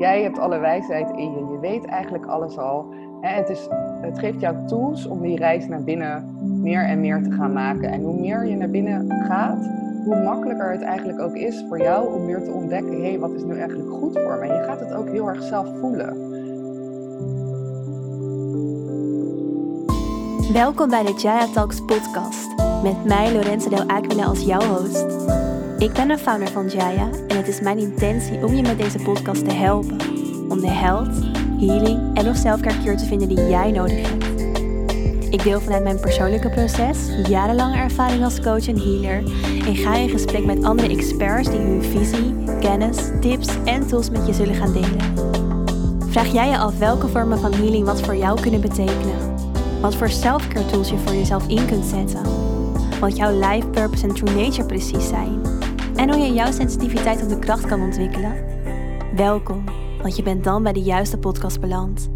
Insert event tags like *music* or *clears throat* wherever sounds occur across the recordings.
Jij hebt alle wijsheid in je. Je weet eigenlijk alles al. Het, is, het geeft jou tools om die reis naar binnen meer en meer te gaan maken. En hoe meer je naar binnen gaat, hoe makkelijker het eigenlijk ook is voor jou om weer te ontdekken: hé, hey, wat is nu eigenlijk goed voor me? Je gaat het ook heel erg zelf voelen. Welkom bij de Jaya Talks podcast. Met mij, Lorenzo Del Aquila, als jouw host. Ik ben de founder van Jaya en het is mijn intentie om je met deze podcast te helpen. Om de health, healing en of selfcare te vinden die jij nodig hebt. Ik deel vanuit mijn persoonlijke proces, jarenlange ervaring als coach en healer en ga in gesprek met andere experts die hun visie, kennis, tips en tools met je zullen gaan delen. Vraag jij je af welke vormen van healing wat voor jou kunnen betekenen? Wat voor selfcare tools je voor jezelf in kunt zetten? Wat jouw life purpose en true nature precies zijn? En hoe je jouw sensitiviteit op de kracht kan ontwikkelen? Welkom, want je bent dan bij de juiste podcast beland.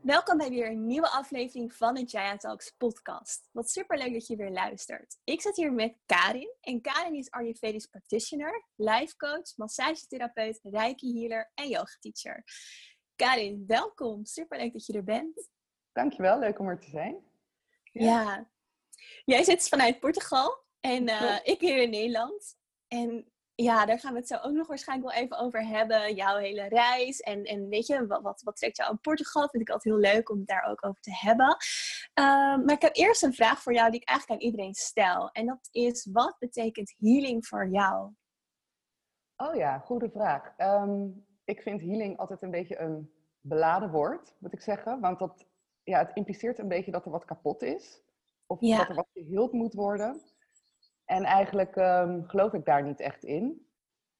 Welkom bij weer een nieuwe aflevering van de Jaya Talks podcast. Wat super leuk dat je weer luistert. Ik zit hier met Karin en Karin is Ayurvedisch practitioner, life coach, massagetherapeut, reiki healer en yoga teacher. Karin, welkom. Super leuk dat je er bent. Dankjewel, leuk om er te zijn. Ja. ja. Jij zit vanuit Portugal en uh, ik hier in Nederland. En ja, daar gaan we het zo ook nog waarschijnlijk wel even over hebben. Jouw hele reis. En, en weet je, wat, wat, wat trekt jou aan Portugal? Vind ik altijd heel leuk om het daar ook over te hebben. Uh, maar ik heb eerst een vraag voor jou die ik eigenlijk aan iedereen stel. En dat is, wat betekent healing voor jou? Oh ja, goede vraag. Um, ik vind healing altijd een beetje een beladen woord, moet ik zeggen. Want dat, ja, het impliceert een beetje dat er wat kapot is. Of dat er wat geheeld moet worden. En eigenlijk um, geloof ik daar niet echt in.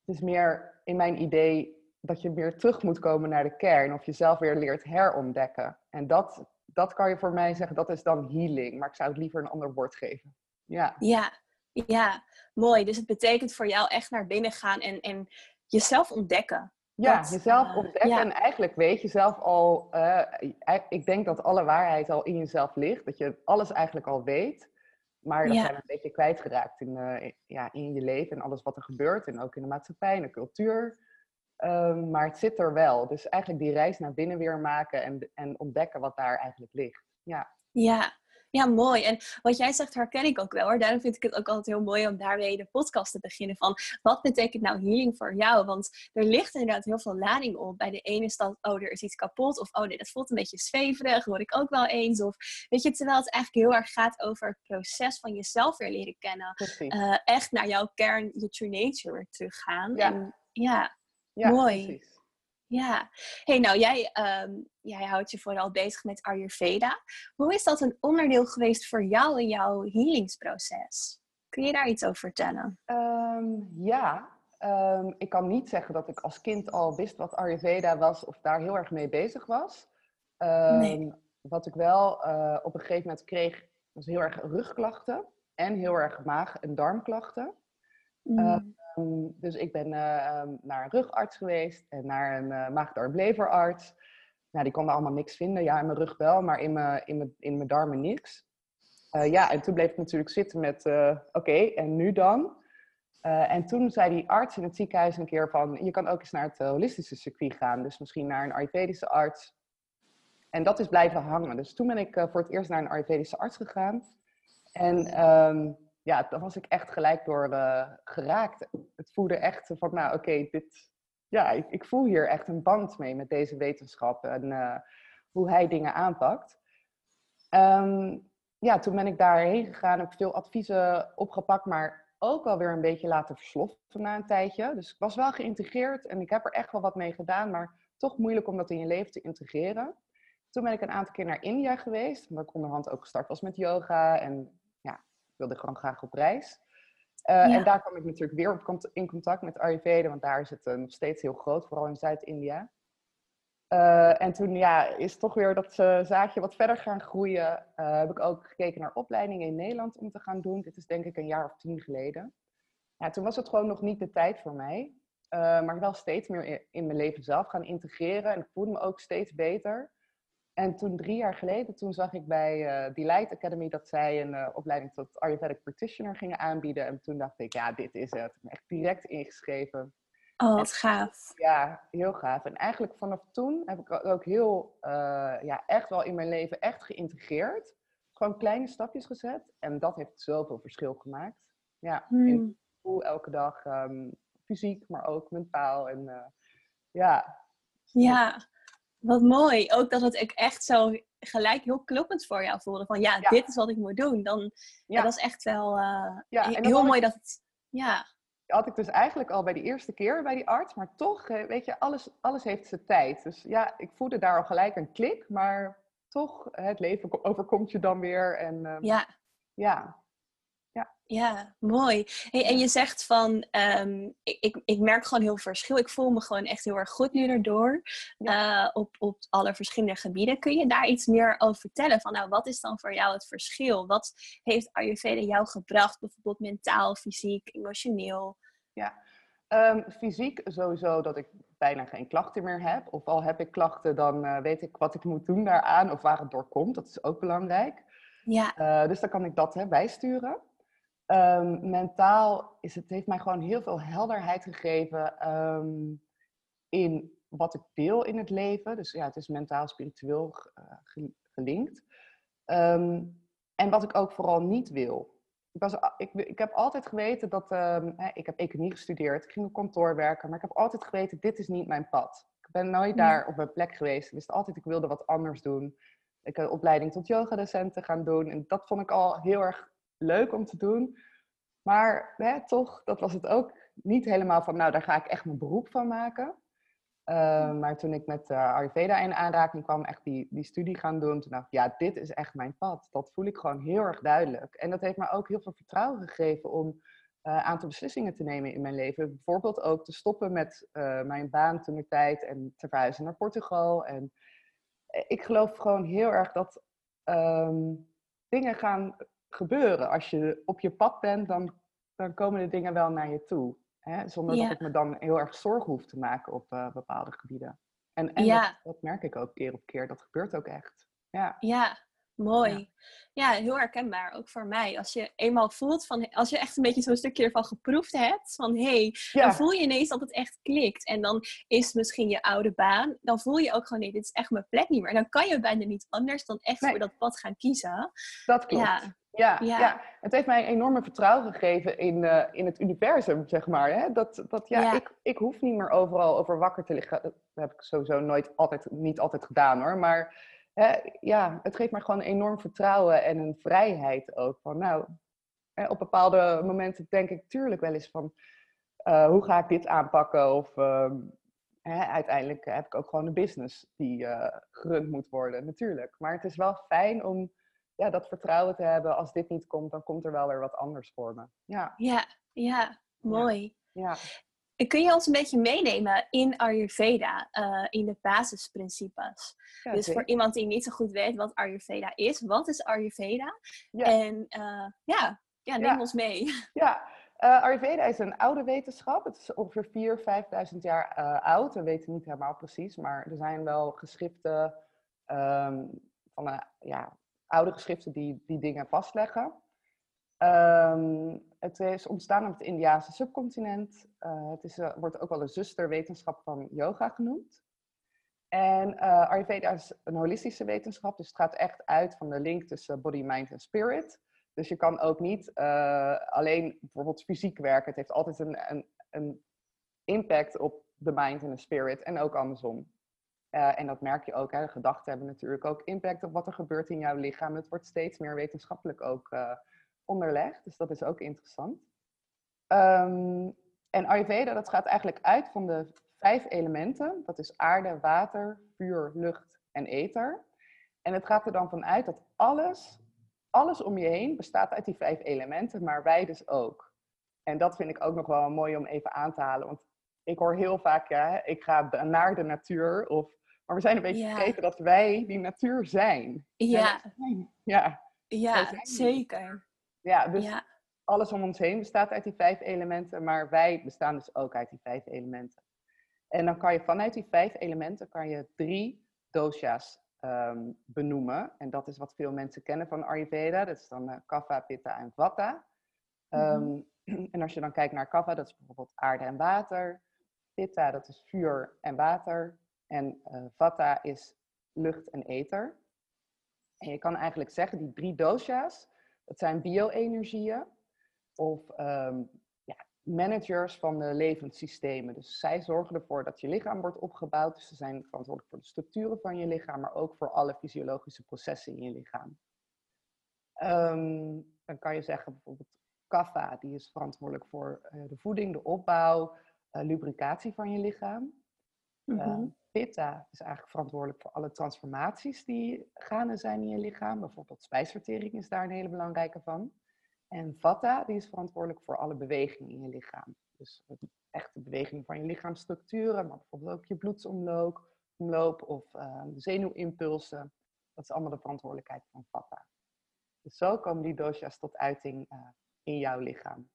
Het is meer in mijn idee dat je weer terug moet komen naar de kern. Of jezelf weer leert herontdekken. En dat, dat kan je voor mij zeggen, dat is dan healing. Maar ik zou het liever een ander woord geven. Ja, ja, ja mooi. Dus het betekent voor jou echt naar binnen gaan en, en jezelf ontdekken. Ja, jezelf uh, ontdekken. En eigenlijk weet je zelf al, uh, ik denk dat alle waarheid al in jezelf ligt. Dat je alles eigenlijk al weet. Maar dat zijn we een beetje kwijtgeraakt in, uh, ja, in je leven en alles wat er gebeurt. En ook in de maatschappij en de cultuur. Um, maar het zit er wel. Dus eigenlijk die reis naar binnen weer maken en, en ontdekken wat daar eigenlijk ligt. Ja. Ja, ja, mooi. En wat jij zegt herken ik ook wel hoor. Daarom vind ik het ook altijd heel mooi om daarmee de podcast te beginnen. Van wat betekent nou healing voor jou? Want er ligt inderdaad heel veel lading op. Bij de ene is dat, oh, er is iets kapot. Of oh nee, dat voelt een beetje zweverig. Hoor ik ook wel eens. Of weet je, terwijl het eigenlijk heel erg gaat over het proces van jezelf weer leren kennen. Uh, echt naar jouw kern, je true nature weer teruggaan. Ja, en, ja, ja mooi. Precies. Ja, hey, nou jij, um, jij houdt je vooral bezig met Ayurveda. Hoe is dat een onderdeel geweest voor jou in jouw healingsproces? Kun je daar iets over vertellen? Um, ja, um, ik kan niet zeggen dat ik als kind al wist wat Ayurveda was of daar heel erg mee bezig was. Nee. Wat ik wel uh, op een gegeven moment kreeg, was heel erg rugklachten en heel erg maag- en darmklachten. Mm. Ehm, dus ik ben eh, ehm, naar een rugarts geweest en naar een uh, maag-darm-leverarts. Nou, die konden allemaal niks vinden. Ja, in mijn rug wel, maar in mijn, in mijn, in mijn darmen niks. Uh, ja, en toen bleef ik natuurlijk zitten met, oké, en nu dan? en toen zei die arts in het ziekenhuis een keer van, je kan ook eens naar het holistische circuit gaan. Dus misschien naar een Ayurvedische arts. En dat is blijven hangen. Dus toen ben ik voor het eerst naar een Ayurvedische arts gegaan. En um, ja, dan was ik echt gelijk door uh, geraakt. Het voelde echt van, nou oké, dit, ja, ik, ik, voel hier echt een band mee met deze wetenschap en uh, hoe hij dingen aanpakt. Um, ja, toen ben ik daarheen gegaan, heb veel adviezen opgepakt, maar ook alweer een beetje laten versloffen na een tijdje. Dus ik was wel geïntegreerd en ik heb er echt wel wat mee gedaan, maar toch moeilijk om dat in je leven te integreren. Toen ben ik een aantal keer naar India geweest, omdat ik onderhand ook gestart was met yoga en wilde gewoon graag op reis. Uh, En daar kwam ik natuurlijk weer op in contact met Ayurveda, want daar is het uh, nog steeds heel groot, vooral in Zuid-India. Uh, en toen ja, is toch weer dat zaadje wat verder gaan groeien. heb ik ook gekeken naar opleidingen in Nederland om te gaan doen. Dit is denk ik een jaar of tien geleden. Ja, toen was het gewoon nog niet de tijd voor mij. maar wel steeds meer in mijn leven zelf gaan integreren. En ik voelde me ook steeds beter. En toen drie jaar geleden, toen zag ik bij uh, Delight Academy dat zij een uh, opleiding tot Ayurvedic Practitioner gingen aanbieden. En toen dacht ik, ja, dit is het. Ik ben echt direct ingeschreven. Oh, wat gaaf. Ja, heel gaaf. En eigenlijk vanaf toen heb ik ook heel, uh, ja, echt wel in mijn leven echt geïntegreerd. Gewoon kleine stapjes gezet. En dat heeft zoveel verschil gemaakt. Ja, hmm. in hoe elke dag um, fysiek, maar ook mentaal. En ja. Ja, wat mooi. Ook dat het echt zo gelijk heel kloppend voor jou voelde. Van ja, dit is wat ik moet doen. Dan, ja. dat is echt wel uh, ja, heel mooi dat het... Ja. Had ik dus eigenlijk al bij de eerste keer bij die arts. Maar toch, eh, weet je, alles, alles heeft zijn tijd. Dus ja, ik voelde daar al gelijk een klik. Maar toch, het leven overkomt je dan weer. En um, ja. ja, ja, mooi. Hey, en je zegt van, ehm, ik, ik, ik, merk gewoon heel verschil. Ik voel me gewoon echt heel erg goed nu erdoor. Uh, op, op alle verschillende gebieden. Kun je daar iets meer over vertellen? Van nou, wat is dan voor jou het verschil? Wat heeft Ayurveda jou gebracht? Bijvoorbeeld mentaal, fysiek, emotioneel? Ja, um, fysiek sowieso dat ik bijna geen klachten meer heb. Of al heb ik klachten, dan uh, weet ik wat ik moet doen daaraan. Of waar het door komt. Dat is ook belangrijk. Ja. Uh, dus dan kan ik dat hè, bijsturen. Um, mentaal is het, heeft mij gewoon heel veel helderheid gegeven um, in wat ik wil in het leven. Dus ja, het is mentaal, spiritueel uh, gelinkt. Um, en wat ik ook vooral niet wil. Ik, was, ik, ik heb altijd geweten dat... Hè, ik heb economie gestudeerd, ik ging op kantoor werken. Maar ik heb altijd geweten, dit is niet mijn pad. Ik ben nooit daar op mijn plek geweest. Ik wist altijd, ik wilde wat anders doen. Ik heb een opleiding tot yogadocenten gaan doen. En dat vond ik al heel erg leuk om te doen. Maar hè, toch, dat was het ook niet helemaal van, nou, daar ga ik echt mijn beroep van maken. Uh, maar toen ik met uh, Ayurveda in aanraking kwam, echt die, die studie gaan doen, toen dacht ik, ja, dit is echt mijn pad. Dat voel ik gewoon heel erg duidelijk. En dat heeft me ook heel veel vertrouwen gegeven om uh, een aantal beslissingen te nemen in mijn leven. Bijvoorbeeld ook te stoppen met mijn baan toen ik tijd en te verhuizen naar Portugal. En ik geloof gewoon heel erg dat um, dingen gaan gebeuren. Als je op je pad bent, dan, dan komen de dingen wel naar je toe. Hè? Zonder dat ik me dan heel erg zorgen hoef te maken op uh, bepaalde gebieden. En, en dat, dat, merk ik ook keer op keer. Dat gebeurt ook echt. Ja, ja mooi. Ja. heel herkenbaar. Ook voor mij. Als je eenmaal voelt van... Als je echt een beetje zo'n stukje ervan geproefd hebt. Van hé, hey, dan voel je ineens dat het echt klikt. En dan is misschien je oude baan. Dan voel je ook gewoon nee, dit is echt mijn plek niet meer. En dan kan je bijna niet anders dan echt voor dat pad gaan kiezen. Dat klopt. Ja. Ja, ja, het heeft mij een enorme vertrouwen gegeven in, uh, in het universum, zeg maar. Hè? Dat, dat ja, Ik, ik hoef niet meer overal over wakker te liggen. Dat heb ik sowieso nooit altijd, niet altijd gedaan hoor. Maar hè, ja, het geeft mij gewoon enorm vertrouwen en een vrijheid ook. Van, nou, hè, op bepaalde momenten denk ik tuurlijk wel eens van... Uh, hoe ga ik dit aanpakken? Of uh, hè, uiteindelijk heb ik ook gewoon een business die uh, gerund moet worden, natuurlijk. Maar het is wel fijn om ja, dat vertrouwen te hebben. Als dit niet komt, dan komt er wel weer wat anders voor me. Ja, ja, ja mooi. Ja. ja. Kun je ons een beetje meenemen in Ayurveda, uh, in de basisprincipes? dus voor iemand die niet zo goed weet wat Ayurveda is, wat is Ayurveda? Ja. En uh, ja, ja, neem ons mee. *laughs* Ja, uh, Ayurveda is een oude wetenschap. Het is ongeveer 4.000, 5.000 jaar oud. We weten niet helemaal precies, maar er zijn wel geschriften um, van uh, ja, oude geschriften die die dingen vastleggen. Um, het is ontstaan op het Indiaanse subcontinent. Uh, het is, uh, wordt ook wel een zusterwetenschap van yoga genoemd. En uh, Ayurveda is een holistische wetenschap, dus het gaat echt uit van de link tussen body, mind en spirit. Dus je kan ook niet alleen bijvoorbeeld fysiek werken. Het heeft altijd een, een, een impact op de mind en de spirit en ook andersom. Uh, en dat merk je ook. Hè. Gedachten hebben natuurlijk ook impact op wat er gebeurt in jouw lichaam. Het wordt steeds meer wetenschappelijk ook uh, onderlegd. Dus dat is ook interessant. Um, en Ayurveda, dat gaat eigenlijk uit van de vijf elementen. Dat is aarde, water, vuur, lucht en ether. En het gaat er dan vanuit dat alles, alles om je heen bestaat uit die vijf elementen, maar wij dus ook. En dat vind ik ook nog wel mooi om even aan te halen. Want ik hoor heel vaak, ja, ik ga naar de natuur of maar we zijn een beetje vergeten dat wij die natuur zijn. Ja. Ja, ja zeker. Ja, dus alles om ons heen bestaat uit die vijf elementen, maar wij bestaan dus ook uit die vijf elementen. En dan kan je vanuit die vijf elementen kan je drie dosha's um, benoemen. En dat is wat veel mensen kennen van Ayurveda. Dat is dan uh, Kapha, Pitta en Vata. Um, *clears throat* En als je dan kijkt naar Kapha, dat is bijvoorbeeld aarde en water. Pitta, dat is vuur en water. En uh, Vata is lucht en ether. En je kan eigenlijk zeggen, die drie dosha's, dat zijn bio-energieën of um, ja, managers van de levenssystemen. Dus zij zorgen ervoor dat je lichaam wordt opgebouwd. Dus ze zijn verantwoordelijk voor de structuren van je lichaam, maar ook voor alle fysiologische processen in je lichaam. Um, dan kan je zeggen bijvoorbeeld Kapha, die is verantwoordelijk voor uh, de voeding, de opbouw, uh, lubricatie van je lichaam. Mm -hmm. Pitta is eigenlijk verantwoordelijk voor alle transformaties die gaande zijn in je lichaam. Bijvoorbeeld spijsvertering is daar een hele belangrijke van. En Vata, die is verantwoordelijk voor alle beweging in je lichaam. Dus echt de beweging van je lichaamsstructuren, maar bijvoorbeeld ook je bloedsomloop omloop of uh, de zenuwimpulsen. Dat is allemaal de verantwoordelijkheid van Vata. Dus zo komen die dosha's tot uiting uh, in jouw lichaam.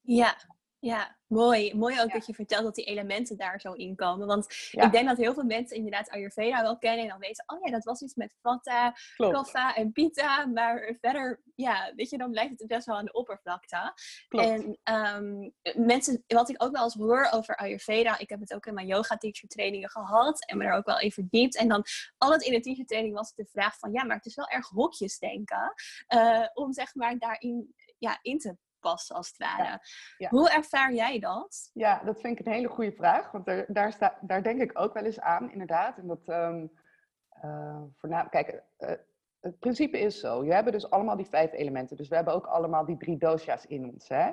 Ja, ja, mooi. Mooi ook dat je vertelt dat die elementen daar zo in komen. Want ik denk dat heel veel mensen inderdaad Ayurveda wel kennen en dan weten, oh ja, dat was iets met Vata, Kapha en Pitta. Maar verder, ja, weet je, dan blijft het best wel aan de oppervlakte. Klopt. En um, mensen, wat ik ook wel eens hoor over Ayurveda, ik heb het ook in mijn yoga teacher trainingen gehad en me er ook wel even verdiept. En dan altijd in de teacher training was het de vraag van, ja, maar het is wel erg hokjes denken. Uh, om zeg maar daarin ja, in te passen, als het ware. Hoe ervaar jij dat? Ja, dat vind ik een hele goede vraag. Want er, daar, sta, daar denk ik ook wel eens aan, inderdaad. En dat, um, uh, kijk, uh, het principe is zo. Je hebt dus allemaal die vijf elementen. Dus we hebben ook allemaal die drie dosha's in ons. Hè?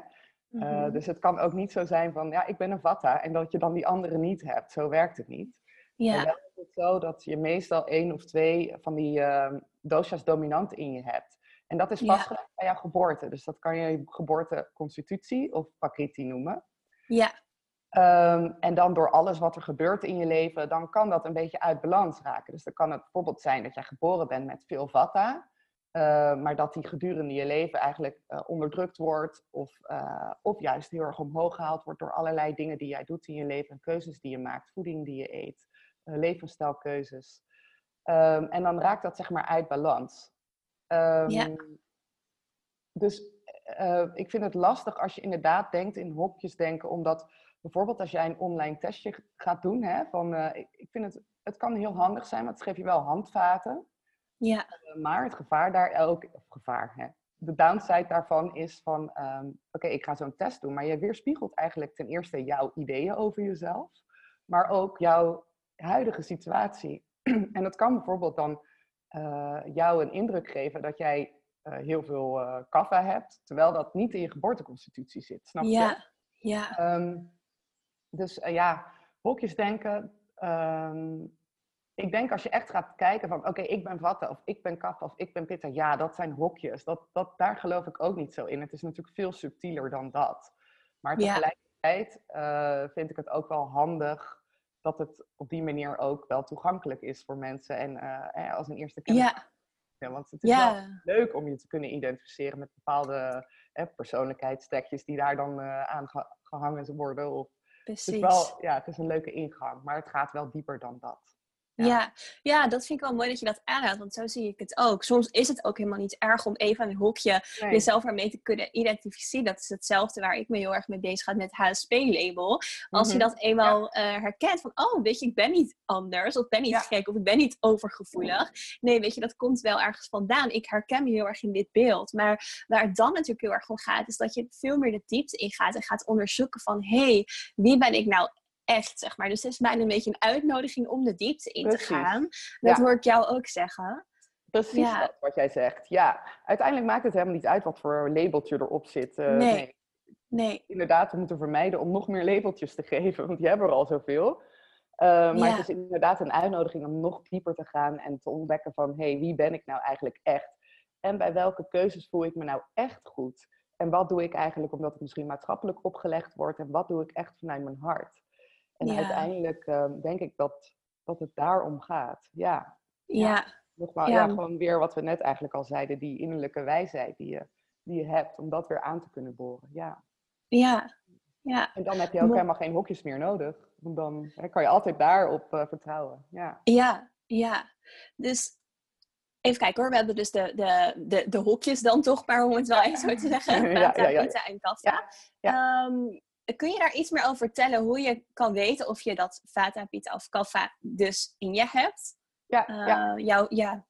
Mm -hmm. dus het kan ook niet zo zijn van, ja, ik ben een vata en dat je dan die andere niet hebt. Zo werkt het niet. Ja. En is het zo dat je meestal één of twee van die uh, dosha's dominant in je hebt. En dat is vastgelegd bij jouw geboorte. Dus dat kan je geboorteconstitutie of pakriti noemen. Ja. Um, en dan door alles wat er gebeurt in je leven, dan kan dat een beetje uit balans raken. Dus dan kan het bijvoorbeeld zijn dat jij geboren bent met veel vata, uh, maar dat die gedurende je leven eigenlijk uh, onderdrukt wordt of, uh, of juist heel erg omhoog gehaald wordt door allerlei dingen die jij doet in je leven, keuzes die je maakt, voeding die je eet, levensstijlkeuzes. Um, en dan raakt dat zeg maar uit balans. Um, ja. Dus uh, ik vind het lastig als je inderdaad denkt in hokjes denken, omdat bijvoorbeeld als jij een online testje gaat doen, hè, van, uh, ik, vind het, het kan heel handig zijn, want het geeft je wel handvaten. Ja. Uh, maar het gevaar daar ook, of gevaar, hè, de downside daarvan is van, um, oké, okay, ik ga zo'n test doen, maar je weerspiegelt eigenlijk ten eerste jouw ideeën over jezelf, maar ook jouw huidige situatie. *clears throat* en dat kan bijvoorbeeld dan uh, jou een indruk geven dat jij uh, heel veel uh, kaffa hebt, terwijl dat niet in je geboorteconstitutie zit. Snap je? Ja, ja. Um, dus ja, hokjes denken. Um, ik denk als je echt gaat kijken van, oké, ik ben vatten of ik ben kaffa of ik ben pitta. Ja, dat zijn hokjes. Dat, dat, daar geloof ik ook niet zo in. Het is natuurlijk veel subtieler dan dat. Maar tegelijkertijd ja. vind ik het ook wel handig dat het op die manier ook wel toegankelijk is voor mensen. En uh, als een eerste kennis. Ja. ja. want het is ja. wel leuk om je te kunnen identificeren met bepaalde eh, persoonlijkheidsstekjes die daar dan uh, aan gehangen worden. Of, Precies. Het is, wel, ja, het is een leuke ingang, maar het gaat wel dieper dan dat. Ja. ja. Ja, dat vind ik wel mooi dat je dat aanraadt, want zo zie ik het ook. Soms is het ook helemaal niet erg om even een hoekje nee. jezelf ermee te kunnen identificeren. Dat is hetzelfde waar ik me heel erg mee bezig ga met HSP-label. Als mm -hmm. je dat eenmaal ja. uh, herkent van, oh, weet je, ik ben niet anders, of ben niet ja. gek, of ik ben niet overgevoelig. Nee, weet je, dat komt wel ergens vandaan. Ik herken me heel erg in dit beeld. Maar waar het dan natuurlijk heel erg om gaat, is dat je veel meer de diepte ingaat en gaat onderzoeken van, hé, hey, wie ben ik nou echt, zeg maar. Dus het is bijna een beetje een uitnodiging om de diepte in Precies. te gaan. Dat ja. hoor ik jou ook zeggen. Precies ja. dat, wat jij zegt. Ja, uiteindelijk maakt het helemaal niet uit wat voor labeltje erop zit. Uh, nee. nee. nee. Inderdaad, we moeten vermijden om nog meer labeltjes te *laughs* geven, want die hebben er al zoveel. Uh, maar ja. het is inderdaad een uitnodiging om nog dieper te gaan en te ontdekken van, hé, hey, wie ben ik nou eigenlijk echt? En bij welke keuzes voel ik me nou echt goed? En wat doe ik eigenlijk omdat het misschien maatschappelijk opgelegd wordt? En wat doe ik echt vanuit mijn hart? En ja. uiteindelijk uh, denk ik dat, dat het daarom gaat. Ja. Ja. ja. Nogmaals, ja. gewoon weer wat we net eigenlijk al zeiden, die innerlijke wijsheid die je, die je hebt, om dat weer aan te kunnen boren. Ja. Ja. ja. En dan heb je ook helemaal geen hokjes meer nodig. Want dan hè, kan je altijd daarop uh, vertrouwen. Ja. ja, ja. Dus Even kijken hoor, we hebben dus de, de, de, de hokjes dan toch, maar om het wel even zo te zeggen. *laughs* ja, ja, ja, en kassa. Um, kun je daar iets meer over vertellen hoe je kan weten of je dat vata, pita of kapha dus in je hebt? Ja, ja. Jou, ja.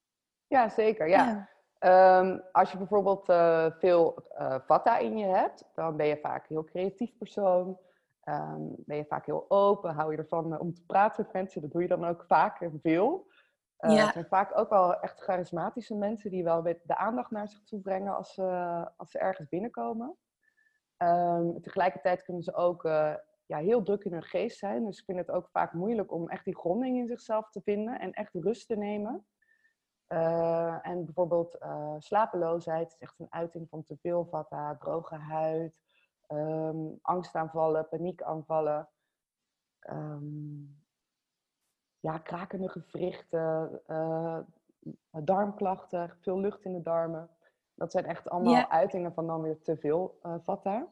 ja zeker. Ja. Ehm, als je bijvoorbeeld uh, veel uh, vata in je hebt, dan ben je vaak een heel creatief persoon. Ehm, ben je vaak heel open, hou je ervan om te praten met mensen. Dat doe je dan ook vaak en veel. Ja. Het zijn vaak ook wel echt charismatische mensen die wel de aandacht naar zich toe brengen als, ze, als ze ergens binnenkomen. Um, tegelijkertijd kunnen ze ook ja, heel druk in hun geest zijn. Dus ik vind het ook vaak moeilijk om echt die gronding in zichzelf te vinden en echt rust te nemen. Uh, en bijvoorbeeld uh, slapeloosheid is echt een uiting van te veel vata, droge huid, um, angstaanvallen, paniekaanvallen, um, ja, krakende gewrichten, darmklachten, veel lucht in de darmen. Dat zijn echt allemaal uitingen van dan weer te veel vata.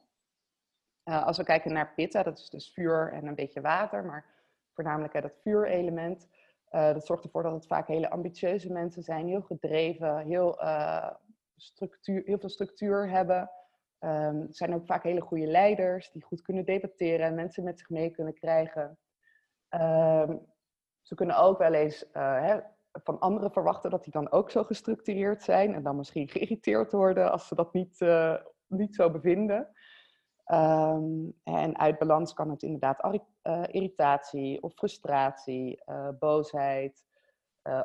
als we kijken naar pitta, dat is dus vuur en een beetje water, maar voornamelijk hè, dat vuurelement. Uh, dat zorgt ervoor dat het vaak hele ambitieuze mensen zijn, heel gedreven, heel, uh, structuur, heel veel structuur hebben. Um, zijn ook vaak hele goede leiders die goed kunnen debatteren en mensen met zich mee kunnen krijgen. Um, ze kunnen ook wel eens uh, hè, van anderen verwachten dat die dan ook zo gestructureerd zijn en dan misschien *laughs* geïrriteerd worden als ze dat niet, niet zo bevinden. Um, en uit balans kan het inderdaad uh, irritatie of frustratie, uh, boosheid,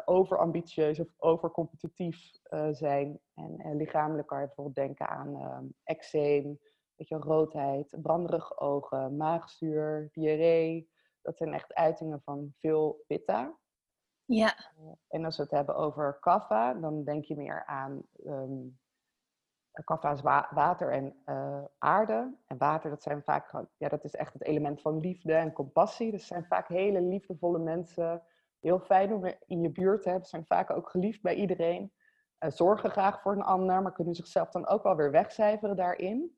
overambitieus of overcompetitief zijn. En lichamelijk kan je bijvoorbeeld denken aan um, eczeem, beetje roodheid, branderige ogen, maagzuur, diarree. Dat zijn echt uitingen van veel pitta. Ja. en als we het hebben over kaffa, dan denk je meer aan um, is water en uh, aarde. En water, dat zijn vaak ja, dat is echt het element van liefde en compassie. Dus zijn vaak hele liefdevolle mensen. Heel fijn om in je buurt te hebben. Zijn vaak ook geliefd bij iedereen. Zorgen graag voor een ander, maar kunnen zichzelf dan ook wel weer wegcijferen daarin.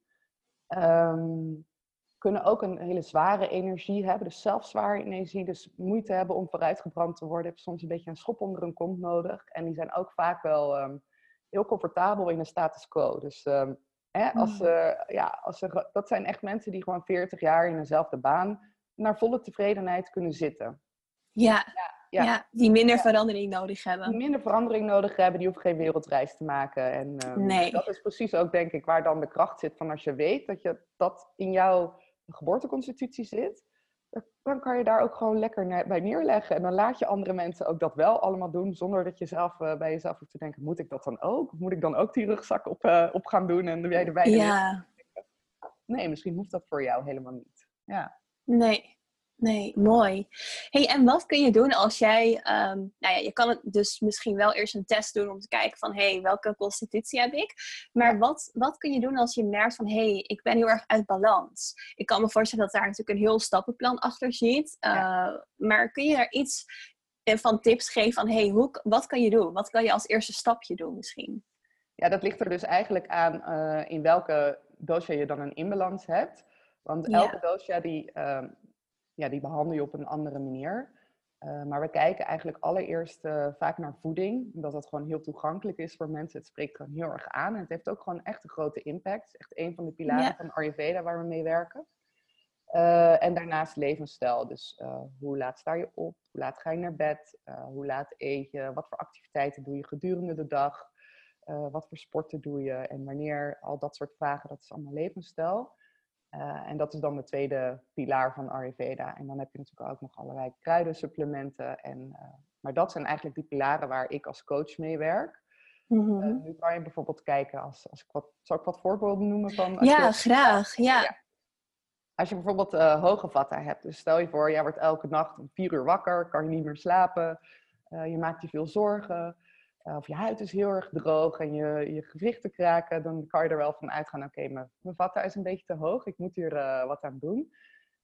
Um, kunnen ook een hele zware energie hebben, dus zelf zware energie, dus moeite hebben om vooruitgebrand te worden. Heb soms een beetje een schop onder hun kont nodig. En die zijn ook vaak wel um, heel comfortabel in de status quo. Dus um, hè, als, uh, ja, als ze, dat zijn echt mensen die gewoon 40 jaar in dezelfde baan naar volle tevredenheid kunnen zitten. Ja, ja, ja. die minder verandering nodig hebben. Die minder verandering nodig hebben, die hoeven geen wereldreis te maken. En um, nee. dat is precies ook, denk ik, waar dan de kracht zit van als je weet dat je dat in jouw geboorteconstitutie zit dan kan je daar ook gewoon lekker bij neerleggen. En dan laat je andere mensen ook dat wel allemaal doen, zonder dat je zelf uh, bij jezelf hoeft te denken, moet ik dat dan ook? Of moet ik dan ook die rugzak op, uh, op gaan doen en jij erbij Ja. Nee, misschien hoeft dat voor jou helemaal niet. Ja. Nee, Nee, mooi. Hey, en wat kun je doen als jij, um, nou ja, je kan het dus misschien wel eerst een test doen om te kijken van, hey, welke constitutie heb ik? Maar wat, wat kun je doen als je merkt van, hey, ik ben heel erg uit balans? Ik kan me voorstellen dat daar natuurlijk een heel stappenplan achter zit. Uh, Maar kun je daar iets eh, van tips geven van, hey, hoe, wat kan je doen? Wat kan je als eerste stapje doen misschien? Ja, dat ligt er dus eigenlijk aan uh, in welke dosha je dan een inbalans hebt. Want elke ja. dosha die... Uh, ja, die behandel je op een andere manier. Uh, maar we kijken eigenlijk allereerst uh, vaak naar voeding, omdat dat gewoon heel toegankelijk is voor mensen. Het spreekt gewoon heel erg aan en het heeft ook gewoon echt een grote impact. Het is echt een van de pilaren ja. van Ayurveda waar we mee werken. Uh, en daarnaast levensstijl. Dus hoe laat sta je op? Hoe laat ga je naar bed? hoe laat eet je? Wat voor activiteiten doe je gedurende de dag? wat voor sporten doe je? En wanneer? Al dat soort vragen, dat is allemaal levensstijl. Uh, en dat is dan de tweede pilaar van Ayurveda. En dan heb je natuurlijk ook nog allerlei kruidensupplementen. En, uh, maar dat zijn eigenlijk die pilaren waar ik als coach mee werk. Mm -hmm. uh, nu kan je bijvoorbeeld kijken, als, als ik wat, zal ik wat voorbeelden noemen van... Ja, je, graag. Ja. ja. Als je bijvoorbeeld hoge vata hebt, dus stel je voor, jij wordt elke nacht om vier uur wakker, kan je niet meer slapen, je maakt je veel zorgen, of je huid is heel erg droog en je, je gewrichten kraken, dan kan je er wel van uitgaan, oké, okay, mijn, mijn vata is een beetje te hoog, ik moet hier uh, wat aan doen.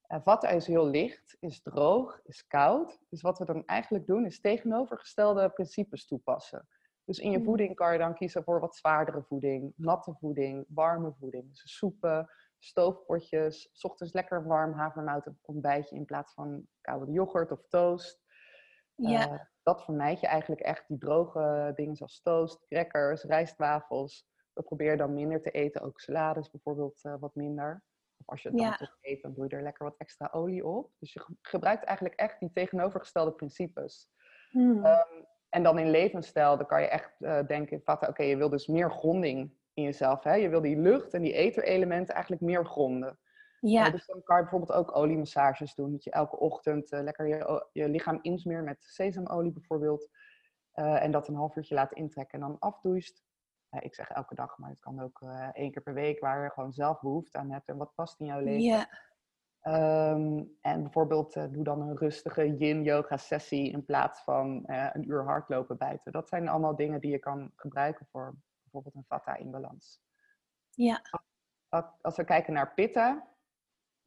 Uh, vata is heel licht, is droog, is koud. Dus wat we dan eigenlijk doen, is tegenovergestelde principes toepassen. Dus in je mm. voeding kan je dan kiezen voor wat zwaardere voeding, natte voeding, warme voeding. Dus soepen, stoofpotjes, s ochtends lekker warm havermout ontbijtje in plaats van koude yoghurt of toast. Ja dat vermijd je eigenlijk echt die droge dingen zoals toast, crackers, rijstwafels. Dat probeer je dan minder te eten. Ook salades bijvoorbeeld uh, wat minder. Of als je het dan Ja. toch eet, dan doe je er lekker wat extra olie op. Dus je ge- gebruikt eigenlijk echt die tegenovergestelde principes. Hmm. Ehm, en dan in levensstijl, dan kan je echt eh, denken, vatten, oké, je wil dus meer gronding in jezelf. Hè? Je wil die lucht en die eterelementen eigenlijk meer gronden. Ja. Eh, dus dan kan je bijvoorbeeld ook oliemassages doen. Dat je elke ochtend eh, lekker je, je lichaam insmeert met sesamolie bijvoorbeeld. Eh, en dat een half uurtje laat intrekken en dan afdoest. Ik zeg elke dag, maar het kan ook één keer per week, waar je gewoon zelf behoefte aan hebt en wat past in jouw leven. ja. Ehm, en bijvoorbeeld doe dan een rustige yin-yoga sessie in plaats van een uur hardlopen buiten. Dat zijn allemaal dingen die je kan gebruiken voor bijvoorbeeld een vata in balans. Ja. Als we kijken naar pitta,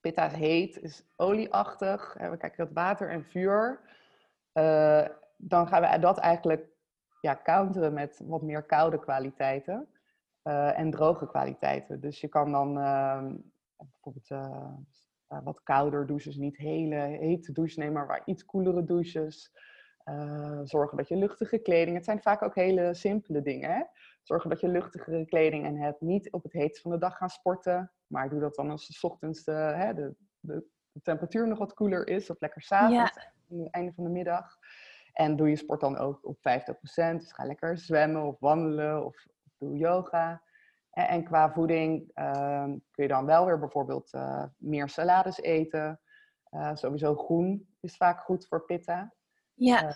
pitta heet, is olieachtig. En we kijken naar water en vuur. eh, dan gaan we dat eigenlijk ja, counteren met wat meer koude kwaliteiten eh, en droge kwaliteiten. Dus je kan dan ehm, bijvoorbeeld eh, wat kouder douches, niet hele hete douches nemen, maar iets koelere douches. Zorgen dat je luchtige kleding, het zijn vaak ook hele simpele dingen. Hè? Zorgen dat je luchtigere kleding en hebt. Niet op het heetst van de dag gaan sporten, maar doe dat dan als de ochtends de, hè, de, de, de temperatuur nog wat koeler is, of lekker s'avonds, aan het einde van de middag. En doe je sport dan ook op 50%. Dus ga lekker zwemmen of wandelen of, doe yoga. En, en qua voeding ehm, kun je dan wel weer bijvoorbeeld eh, meer salades eten. Eh, sowieso groen is vaak goed voor pitta. Ja. Eh,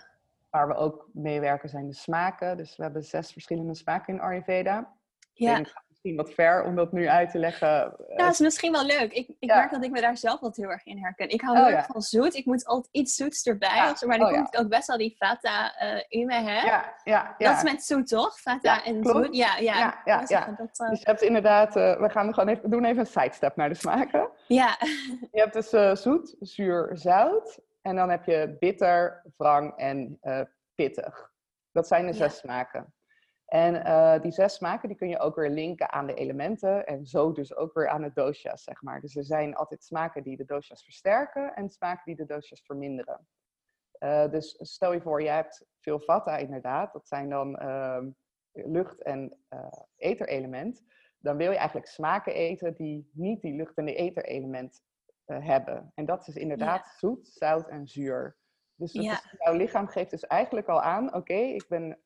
Waar we ook mee werken zijn de smaken. Dus we hebben zes verschillende smaken in Ayurveda. Ik ja. Misschien wat ver om dat nu uit te leggen. Eh, Ja, dat is misschien wel leuk. Ik, ik Ja. merk dat ik me daar zelf wat heel erg in herken. Ik hou Oh, heel erg ja. van zoet. Ik moet altijd iets zoets erbij. Ja. maar dan Oh, komt ook best wel die fata eh, in me, hè? ja, ja, ja. Dat is met zoet, toch? Fata en klopt. zoet. Ja, ja. Ja, ja, zeggen. Dat, eh, Dus je hebt inderdaad, eh, we gaan gewoon even, doen even een sidestep naar de smaken. ja. *laughs* Je hebt dus eh, zoet, zuur, zout. En dan heb je bitter, wrang en eh, pittig. Dat zijn de zes smaken. En eh, die zes smaken die kun je ook weer linken aan de elementen. En zo dus ook weer aan de doshas, zeg maar. Dus er zijn altijd smaken die de doshas versterken en smaken die de doshas verminderen. Eh, dus stel je voor, je hebt veel vata inderdaad. Dat zijn dan ehm, lucht- en eh eterelement. Dan wil je eigenlijk smaken eten die niet die lucht- en die eterelement hebben. En dat is inderdaad zoet, zout en zuur. Dus dat Ja. is- jouw lichaam geeft dus eigenlijk al aan, oké, ik, ben,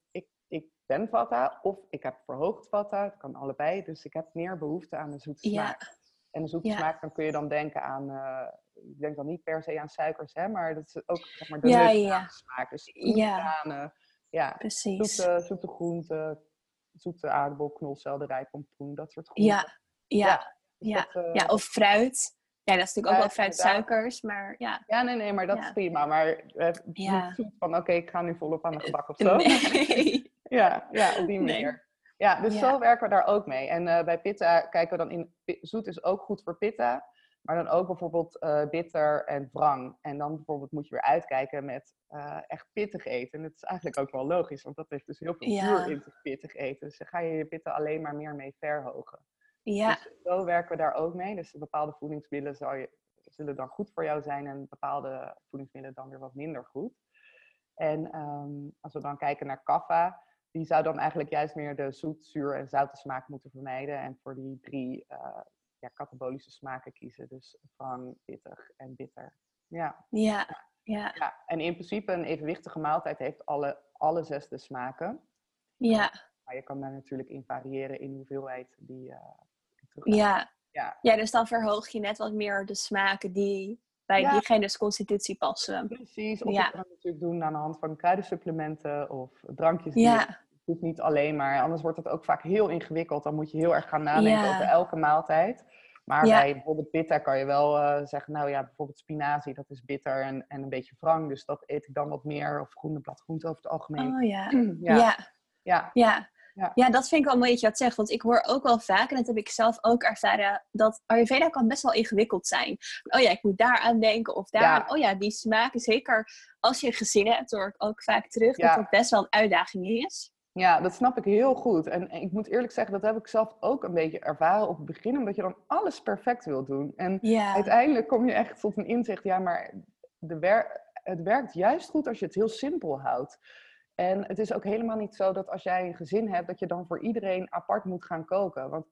ben vata of ik heb verhoogd vata. Het kan allebei, dus ik heb meer behoefte aan een zoete Ja. smaak. En een zoete Ja. smaak, dan kun je dan denken aan, eh, ik denk dan niet per se aan suikers, hè, maar dat is ook zeg maar, de Ja, ja. smaak. Dus Ja. ja, Precies. zoete, zoete groenten, zoete aardappel, knolselderij, pompoen, dat soort groenten. Ja. Ja. Dus Ja. dat, eh, ja, of fruit. Ja, dat is natuurlijk ook wel Fruit, suikers, maar ja. Ja, nee, nee, maar dat Ja. is prima. Maar eh, Ja. niet zoet van, oké, ik ga nu volop aan de gebak of zo. Nee. *laughs* *laughs* Ja, ja, op die Nee. manier. Ja, dus Ja. zo werken we daar ook mee. En eh, bij pitta kijken we dan in, zoet is ook goed voor pitta, maar dan ook bijvoorbeeld eh, bitter en wrang. En dan bijvoorbeeld moet je weer uitkijken met eh, echt pittig eten. En dat is eigenlijk ook wel logisch, want dat heeft dus heel veel Ja. vuur in zich pittig eten. Dus dan ga je je pitta alleen maar meer mee verhogen. Ja. Dus zo werken we daar ook mee. Dus bepaalde voedingsmiddelen zal je, zullen dan goed voor jou zijn en bepaalde voedingsmiddelen dan weer wat minder goed. En ehm, als we dan kijken naar kaffa, die zou dan eigenlijk juist meer de zoet, zuur en zoute smaak moeten vermijden. En voor die drie eh ja, katabolische smaken kiezen. Dus wrang, pittig en bitter. Ja. Ja. Ja. ja, en in principe een evenwichtige maaltijd heeft alle, alle zes de smaken. Ja. Maar je kan daar natuurlijk in variëren in hoeveelheid die, eh die terug Ja. Ja. Ja, dus dan verhoog je net wat meer de smaken die bij Ja. diegene's constitutie passen. Precies, of Ja. je kan het natuurlijk doen aan de hand van kruidensupplementen of drankjes. die Ja. Hoeft niet alleen maar, anders wordt het ook vaak heel ingewikkeld. Dan moet je heel erg gaan nadenken Ja. over elke maaltijd. Maar Ja. bij bijvoorbeeld bitter kan je wel eh, zeggen, nou ja, bijvoorbeeld spinazie, dat is bitter en, en een beetje wrang. Dus dat eet ik dan wat meer. Of groene bladgroenten over het algemeen. Oh ja. *clears throat* ja. Ja. ja. Ja. Ja. Ja, dat vind ik wel mooi dat je dat zegt. Want ik hoor ook wel vaak, en dat heb ik zelf ook ervaren, dat Ayurveda kan best wel ingewikkeld zijn. Oh ja, ik moet daar aan denken of daar. Ja. Oh ja, die smaken. Zeker als je een gezin hebt, hoor ik ook vaak terug Ja. dat dat best wel een uitdaging is. Ja, dat snap ik heel goed. En ik moet eerlijk zeggen, dat heb ik zelf ook een beetje ervaren op het begin. Omdat je dan alles perfect wil doen. En uiteindelijk kom je echt tot een inzicht, ja, maar de wer het werkt juist goed als je het heel simpel houdt. En het is ook helemaal niet zo dat als jij een gezin hebt, dat je dan voor iedereen apart moet gaan koken. Want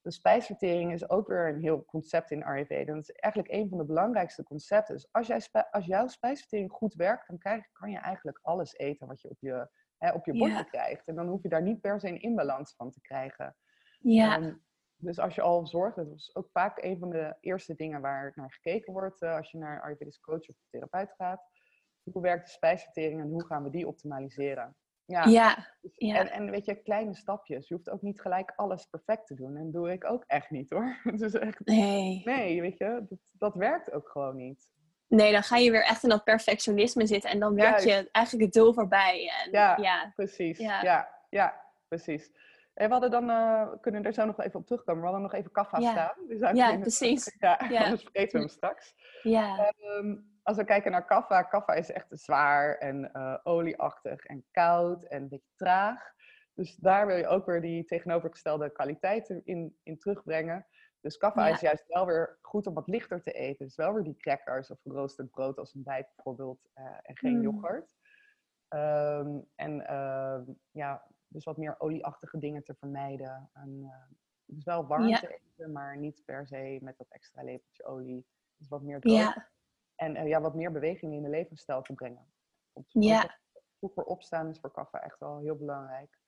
de spijsvertering is ook weer een heel concept in Ayurveda. Dat is eigenlijk een van de belangrijkste concepten. Dus als, jij als jouw spijsvertering goed werkt, dan krijg, kan je eigenlijk alles eten wat je op je, hè, op je bordje krijgt. En dan hoef je daar niet per se een inbalans van te krijgen. Ja. Um, dus als je al zorgt, dat is ook vaak een van de eerste dingen waar naar gekeken wordt uh, als je naar een Ayurvedisch coach of therapeut gaat. Hoe werkt de spijsvertering en hoe gaan we die optimaliseren? Ja. ja, dus, En, en, weet je, kleine stapjes. Je hoeft ook niet gelijk alles perfect te doen. En dat doe ik ook echt niet hoor. *laughs* Dus echt, nee. Nee, weet je, dat, dat werkt ook gewoon niet. Nee, dan ga je weer echt in dat perfectionisme zitten. En dan werk je eigenlijk het doel voorbij. En, ja, ja, precies. Ja. ja, ja, precies. En we hadden dan, uh, kunnen er zo nog even op terugkomen. We hadden nog even kaffa staan. Dus ja, precies. Ja, anders *laughs* vergeten we hem straks. Ja. Um, als we kijken naar kaffa, kaffa is echt zwaar en uh, olieachtig en koud en een beetje traag. Dus daar wil je ook weer die tegenovergestelde kwaliteiten in, in terugbrengen. Dus kaffa is juist wel weer goed om wat lichter te eten. Dus wel weer die crackers of geroosterd brood als ontbijt bijvoorbeeld uh, en geen mm. yoghurt. Um, en uh, ja, dus wat meer olieachtige dingen te vermijden. En, uh, dus wel warm te eten, maar niet per se met dat extra lepeltje olie. Dus wat meer droog. Ja. En uh, ja, wat meer beweging in de levensstijl te brengen. Ja. Vroeger opstaan is voor kaffa echt wel heel belangrijk.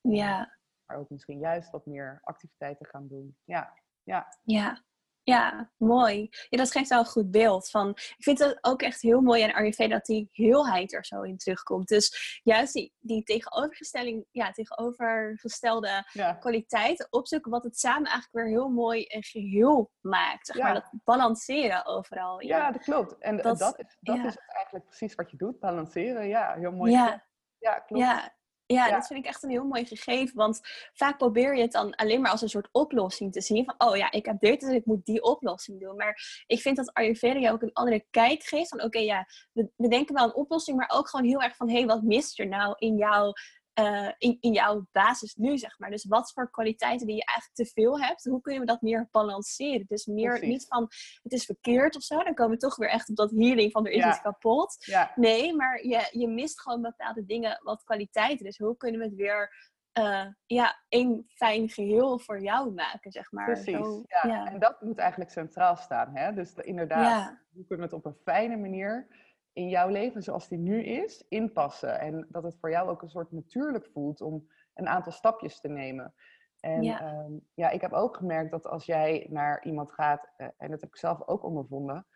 Ja. Maar ook misschien juist wat meer activiteiten gaan doen. Ja, ja. Ja, ja, mooi. Ja, dat geeft wel een goed beeld. Van, ik vind het ook echt heel mooi aan Ayurveda dat die heelheid er zo in terugkomt. Dus juist die, die tegenovergestelling, ja, tegenovergestelde ja. kwaliteiten opzoeken, wat het samen eigenlijk weer heel mooi een geheel maakt. Zeg maar, dat balanceren overal. Ja, ja dat klopt. En dat, dat, is, dat is eigenlijk precies wat je doet, balanceren. Ja, heel mooi. Ja, ja klopt. Ja, ja, dat vind ik echt een heel mooi gegeven. Want vaak probeer je het dan alleen maar als een soort oplossing te zien. Van, oh ja, ik heb dit, dus ik moet die oplossing doen. Maar ik vind dat Ayurveda ook een andere kijk geeft. Van, oké, ja, we, we, denken wel een oplossing, maar ook gewoon heel erg van, hé, hey, wat mist er nou in jouw uh, in, in jouw basis nu, zeg maar. Dus wat voor kwaliteiten die je eigenlijk te veel hebt, hoe kunnen we dat meer balanceren? Dus meer niet van het is verkeerd of zo, dan komen we toch weer echt op dat healing van er is iets kapot. Ja. Nee, maar je, je mist gewoon bepaalde dingen, wat kwaliteiten. Dus hoe kunnen we het weer uh, ja, één fijn geheel voor jou maken, zeg maar. Precies, Zo, ja. ja. En dat moet eigenlijk centraal staan. Hè? Dus inderdaad, hoe kunnen we het op een fijne manier in jouw leven zoals die nu is, inpassen. En dat het voor jou ook een soort natuurlijk voelt om een aantal stapjes te nemen. En ja, ehm, ja ik heb ook gemerkt dat als jij naar iemand gaat, uh, en dat heb ik zelf ook ondervonden,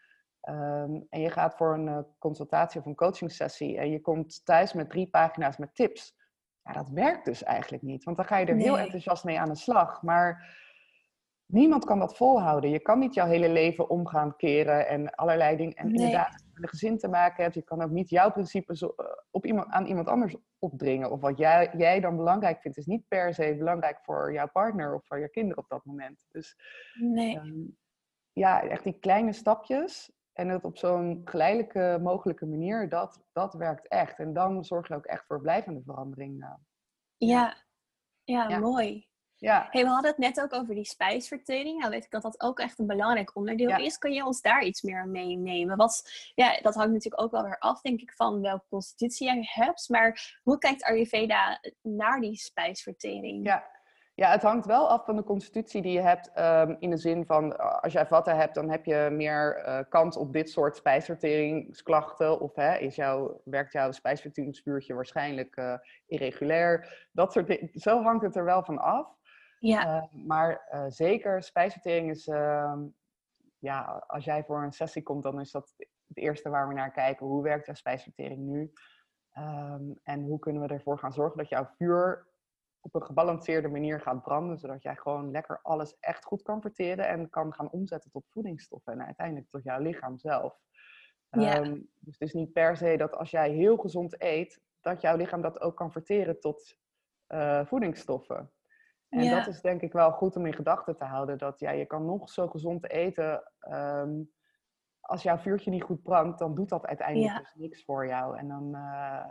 um, en je gaat voor een uh, consultatie of een coaching sessie en je komt thuis met drie pagina's met tips. Ja, dat werkt dus eigenlijk niet, want dan ga je er heel enthousiast mee aan de slag. Maar niemand kan dat volhouden. Je kan niet jouw hele leven omgaan keren en allerlei dingen. En inderdaad, een gezin te maken hebt. Je kan ook niet jouw principes eh, op iemand, aan iemand anders opdringen. Of wat jij, jij dan belangrijk vindt, is niet per se belangrijk voor jouw partner of voor je kinderen op dat moment. Dus nee. Ehm, ja, echt die kleine stapjes. En het op zo'n geleidelijke mogelijke manier, dat, dat werkt echt. En dan zorg je ook echt voor blijvende verandering. Ja. Ja, ja, mooi. Ja. Hey, we hadden het net ook over die spijsvertering. Nou weet ik dat dat ook echt een belangrijk onderdeel is. Kun je ons daar iets meer meenemen? Wat, ja, dat hangt natuurlijk ook wel weer af, denk ik, van welke constitutie je hebt. Maar hoe kijkt Ayurveda naar die spijsvertering? Ja, ja, het hangt wel af van de constitutie die je hebt. Um, in de zin van, eh, als jij vatten hebt, dan heb je meer uh, kans op dit soort spijsverteringsklachten. Of hè, is jouw, werkt jouw spijsverteringsvuurtje waarschijnlijk uh, irregulair. Dat soort dingen. Zo hangt het er wel van af. Ja. Uh, maar uh, zeker, spijsvertering is, uh, ja, als jij voor een sessie komt, dan is dat het eerste waar we naar kijken. Hoe werkt jouw spijsvertering nu? Um, en hoe kunnen we ervoor gaan zorgen dat jouw vuur op een gebalanceerde manier gaat branden, zodat jij gewoon lekker alles echt goed kan verteren en kan gaan omzetten tot voedingsstoffen en uiteindelijk tot jouw lichaam zelf. Ja. Um, dus het is niet per se dat als jij heel gezond eet, dat jouw lichaam dat ook kan verteren tot uh, voedingsstoffen. En dat is denk ik wel goed om in gedachten te houden. Dat ja, je kan nog zo gezond eten. Um, als jouw vuurtje niet goed brandt, dan doet dat uiteindelijk dus niks voor jou. En dan, uh,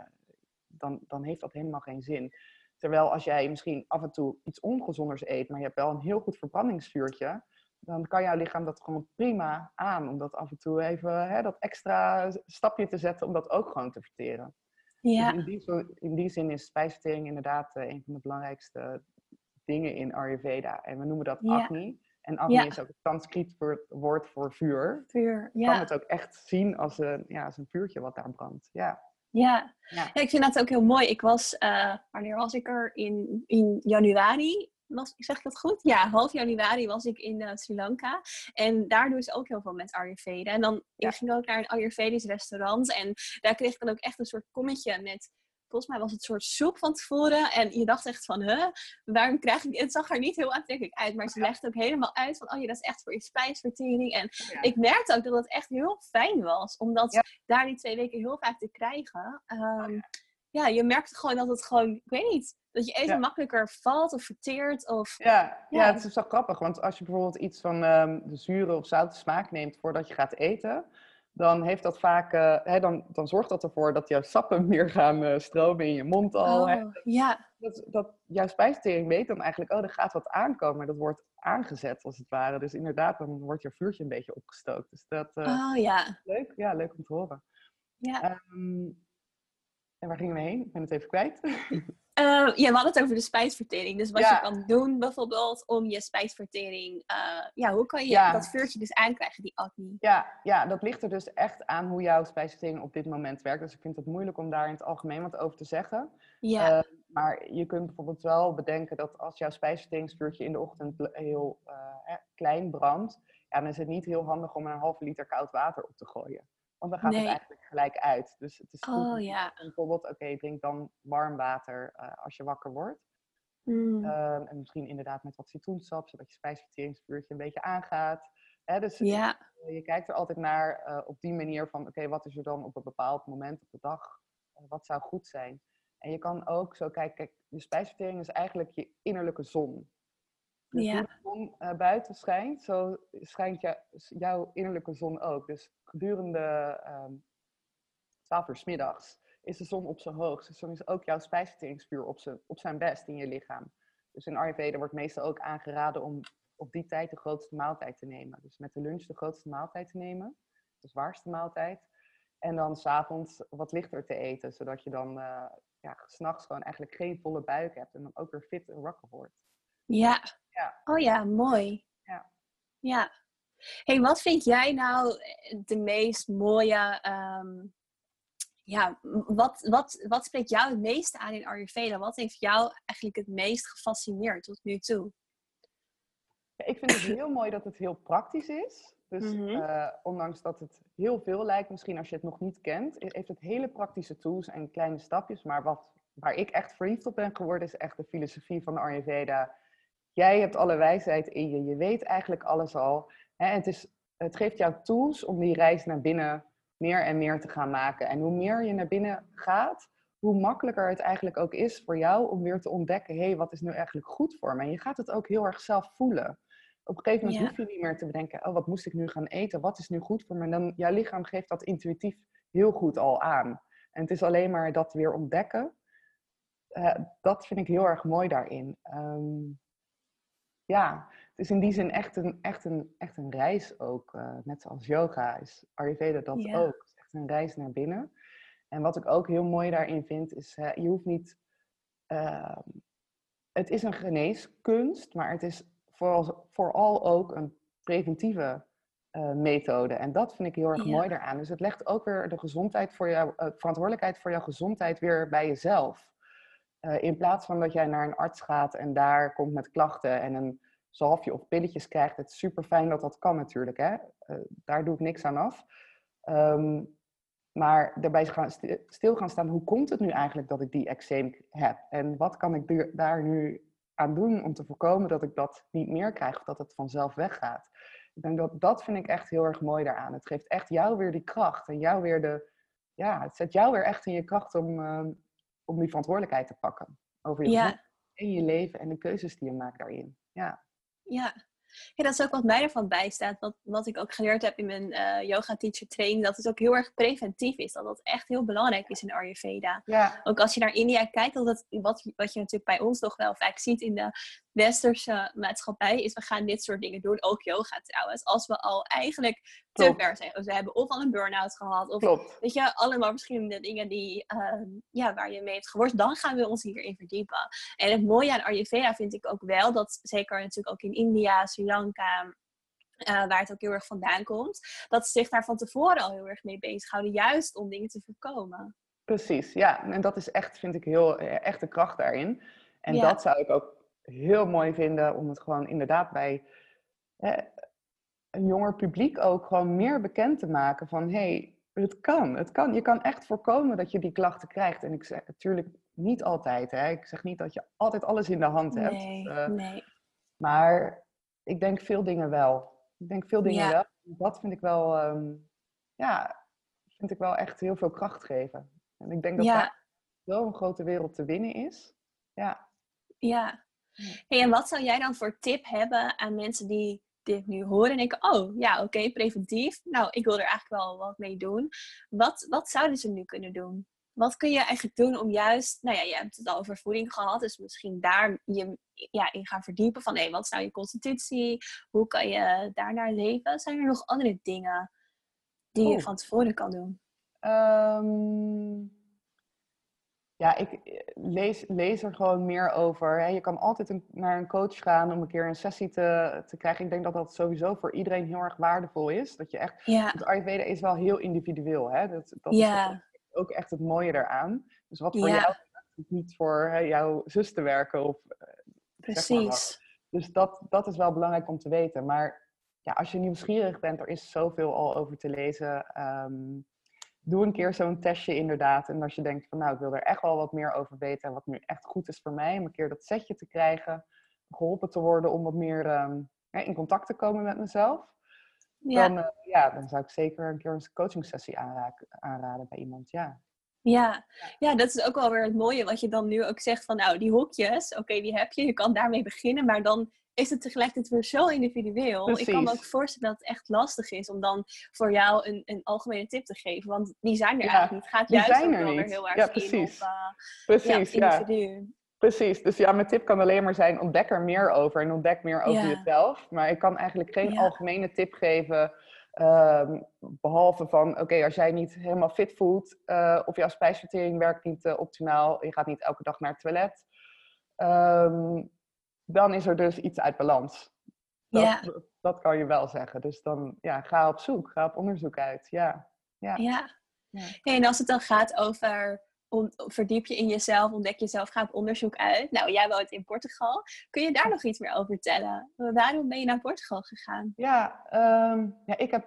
dan, dan heeft dat helemaal geen zin. Terwijl als jij misschien af en toe iets ongezonders eet, maar je hebt wel een heel goed verbrandingsvuurtje, dan kan jouw lichaam dat gewoon prima aan. Om dat af en toe even, hè, dat extra stapje te zetten, om dat ook gewoon te verteren. Ja. Dus in, die, in die zin is spijsvertering inderdaad uh, een van de belangrijkste dingen in Ayurveda. En we noemen dat Agni. En Agni is ook het Sanskriet woord voor vuur. Vuur, ja. Je kan het ook echt zien als een, ja, als een vuurtje wat daar brandt. Ja. Ja. ja. ik vind dat ook heel mooi. Ik was, uh, wanneer was ik er? In, in januari was, zeg ik dat goed? Ja, half januari was ik in uh, Sri Lanka. En daar doen ze ook heel veel met Ayurveda. En dan ja. ik ging ook naar een Ayurvedisch restaurant. En daar kreeg ik dan ook echt een soort kommetje met volgens mij was het een soort soep van tevoren. En je dacht echt van, huh, waarom krijg ik... Het zag er niet heel aantrekkelijk uit. Maar ze legde ook helemaal uit van, oh ja, dat is echt voor je spijsvertering. En ik merkte ook dat het echt heel fijn was. Omdat daar die twee weken heel vaak te krijgen. Um, ja, je merkte gewoon dat het gewoon, ik weet niet, dat je even makkelijker valt of verteert. Of, ja, ja. het is wel grappig. Want als je bijvoorbeeld iets van um, de zure of zoute smaak neemt voordat je gaat eten, dan heeft dat vaak, uh, hè, dan, dan zorgt dat ervoor dat jouw sappen *laughs* meer gaan uh, stromen in je mond al. Oh, hè. Ja. Dat, dat jouw spijsvertering weet dan eigenlijk, oh, er gaat wat aankomen. Dat wordt aangezet als het ware. Dus inderdaad, dan wordt je vuurtje een beetje opgestookt. Dus dat uh, oh, ja. leuk. Ja, leuk om te horen. Ja. Um, en waar gingen we heen? Ik ben het even kwijt. *laughs* Uh, ja, we hadden het over de spijsvertering. Dus wat je kan doen bijvoorbeeld om je spijsvertering... Uh, ja, hoe kan je dat vuurtje dus aankrijgen, die acne? Ja, ja, dat ligt er dus echt aan hoe jouw spijsvertering op dit moment werkt. Dus ik vind het moeilijk om daar in het algemeen wat over te zeggen. Ja. Uh, maar je kunt bijvoorbeeld wel bedenken dat als jouw spijsverteringsvuurtje in de ochtend heel klein brandt... Ja, dan is het niet heel handig om een halve liter koud water op te gooien. Want dan gaat het eigenlijk gelijk uit. Dus het is goed. Oh, ja. Bijvoorbeeld, oké, drink dan warm water uh, als je wakker wordt. Mm. Um, en misschien inderdaad met wat citroensap, zodat je spijsverteringsvuurtje een beetje aangaat. Hè, dus ja. je kijkt er altijd naar uh, op die manier van, oké, wat is er dan op een bepaald moment op de dag? Wat zou goed zijn? En je kan ook zo kijken, kijk, je spijsvertering is eigenlijk je innerlijke zon. Dus ja. de zon uh, buiten schijnt, zo schijnt jou, jouw innerlijke zon ook. Dus gedurende um, 12 uur s middags is de zon op zijn hoogst. Dus dan is ook jouw spijsverteringsvuur op zijn, op zijn best in je lichaam. Dus in Ayurveda wordt meestal ook aangeraden om op die tijd de grootste maaltijd te nemen. Dus met de lunch de grootste maaltijd te nemen. De zwaarste maaltijd. En dan s'avonds wat lichter te eten. Zodat je dan uh, ja, s'nachts gewoon eigenlijk geen volle buik hebt. En dan ook weer fit en wakker wordt. Ja. Ja. Oh ja, mooi. Ja. Ja. hey, wat vind jij nou de meest mooie... Um, ja, wat, wat, wat spreekt jou het meeste aan in Ayurveda? Wat heeft jou eigenlijk het meest gefascineerd tot nu toe? Ja, ik vind het heel mooi dat het heel praktisch is. Dus mm -hmm. uh, ondanks dat het heel veel lijkt, misschien als je het nog niet kent, heeft het hele praktische tools en kleine stapjes. Maar wat, waar ik echt verliefd op ben geworden, is echt de filosofie van de Ayurveda. Jij hebt alle wijsheid in je, je weet eigenlijk alles al. Hè? Het, is, het geeft jou tools om die reis naar binnen meer en meer te gaan maken. En hoe meer je naar binnen gaat, hoe makkelijker het eigenlijk ook is voor jou om weer te ontdekken, hé, hey, wat is nu eigenlijk goed voor me? En je gaat het ook heel erg zelf voelen. Op een gegeven moment ja. hoef je niet meer te bedenken, oh, wat moest ik nu gaan eten? Wat is nu goed voor me? En dan, jouw lichaam geeft dat intuïtief heel goed al aan. En het is alleen maar dat weer ontdekken. Uh, dat vind ik heel erg mooi daarin. Um, ja, het is in die zin echt een, echt een, echt een reis ook. Uh, net zoals yoga is Ayurveda dat ook. Het is echt een reis naar binnen. En wat ik ook heel mooi daarin vind, is uh, je hoeft niet... Uh, het is een geneeskunst, maar het is vooral, vooral ook een preventieve uh, methode. En dat vind ik heel erg mooi daaraan. Dus het legt ook weer de gezondheid voor jou, uh, verantwoordelijkheid voor jouw gezondheid weer bij jezelf. Uh, in plaats van dat jij naar een arts gaat en daar komt met klachten en een zalfje of pilletjes krijgt. Het is super fijn dat dat kan natuurlijk. Hè? Uh, daar doe ik niks aan af. Um, maar daarbij stil gaan staan, hoe komt het nu eigenlijk dat ik die eczeem heb? En wat kan ik daar nu aan doen om te voorkomen dat ik dat niet meer krijg of dat het vanzelf weggaat? Ik denk dat dat vind ik echt heel erg mooi daaraan. Het geeft echt jou weer die kracht en jou weer de, ja, het zet jou weer echt in je kracht om, uh, om die verantwoordelijkheid te pakken over je ja. en je leven en de keuzes die je maakt daarin. Ja. Ja. Ja, dat is ook wat mij ervan bijstaat. Wat, wat ik ook geleerd heb in mijn uh, yoga teacher training. Dat het ook heel erg preventief is. Dat dat echt heel belangrijk is in Ayurveda. Ja. Ook als je naar India kijkt. Dat het, wat, wat je natuurlijk bij ons nog wel vaak ziet in de westerse maatschappij. Is we gaan dit soort dingen doen. Ook yoga trouwens. Als we al eigenlijk te ver zijn. Ze hebben of al een burn-out gehad. Of Klopt. weet je, allemaal verschillende dingen die, ehm, ja, waar je mee hebt geworst. Dan gaan we ons hierin verdiepen. En het mooie aan Ayurveda vind ik ook wel dat, zeker natuurlijk ook in India, Sri Lanka, uh, waar het ook heel erg vandaan komt, dat ze zich daar van tevoren al heel erg mee bezighouden, juist om dingen te voorkomen. Precies, ja. En dat is echt, vind ik, heel eh, echt de kracht daarin. En dat zou ik ook heel mooi vinden om het gewoon inderdaad bij een jonger publiek ook gewoon meer bekend te maken van hé, hey, het kan, het kan. Je kan echt voorkomen dat je die klachten krijgt. En ik zeg natuurlijk niet altijd, hè. Ik zeg niet dat je altijd alles in de hand hebt. Nee, uh, nee. Maar ik denk veel dingen wel. Ik denk veel dingen wel. Dat vind ik wel, um, ja, vind ik wel echt heel veel kracht geven. En ik denk dat ja. daar zo'n grote wereld te winnen is. Ja. Ja. Hey, en wat zou jij dan voor tip hebben aan mensen die dit nu horen en denken, oh ja, oké, preventief. Nou, ik wil er eigenlijk wel wat mee doen. Wat, wat zouden ze nu kunnen doen? Wat kun je eigenlijk doen om juist, nou ja, je hebt het al over voeding gehad, dus misschien daar je ja, in gaan verdiepen van, hé, wat is nou je constitutie? Hoe kan je daarnaar leven? Zijn er nog andere dingen die je van tevoren kan doen? Um, ja, ik eh, lees, lees er gewoon meer over. Hè. Je kan altijd een, naar een coach gaan om een keer een sessie te, te krijgen. Ik denk dat dat sowieso voor iedereen heel erg waardevol is. Dat je echt, ja. Want Ayurveda is wel heel individueel. Hè? Dat, dat ja. is ook echt het mooie daaraan. Dus wat voor ja. jou is niet voor hè, jouw zus te werken. Of, Precies. Zeg maar dus dat, dat is wel belangrijk om te weten. Maar ja, als je nieuwsgierig bent, er is zoveel al over te lezen. Um, doe een keer zo'n testje inderdaad. En als je denkt van nou, ik wil er echt wel wat meer over weten. En wat nu echt goed is voor mij. Om een keer dat setje te krijgen. Geholpen te worden om wat meer um, in contact te komen met mezelf. Ja. Dan, uh, ja, dan zou ik zeker een keer een coaching sessie aanraden bij iemand. Ja. Ja. ja, dat is ook wel weer het mooie wat je dan nu ook zegt van nou, die hokjes, oké, okay, die heb je, je kan daarmee beginnen, maar dan is het tegelijkertijd weer zo individueel. Precies. Ik kan me ook voorstellen dat het echt lastig is om dan voor jou een, een algemene tip te geven. Want die zijn er ja, eigenlijk niet. Het gaat juist zijn ook er wel weer heel erg Ja, in precies. op, uh, Precies, ja, ja. individu. Precies. Dus ja, mijn tip kan alleen maar zijn: ontdek er meer over en ontdek meer over Ja. jezelf. Maar ik kan eigenlijk geen Ja. algemene tip geven. Ehm, behalve van: oké, als jij niet helemaal fit voelt, eh, of jouw spijsvertering werkt niet eh, optimaal, je gaat niet elke dag naar het toilet, ehm, dan is er dus iets uit balans. Dat, Ja. dat, kan je wel zeggen. Dus dan ja, ga op zoek, ga op onderzoek uit. Ja. Ja. Ja. En als het dan gaat over verdiep je in jezelf, ontdek jezelf, ga op onderzoek uit. Nou, jij woont in Portugal. Kun je daar nog iets meer over vertellen? Waarom ben je naar Portugal gegaan? Ja, ehm, ja, ik heb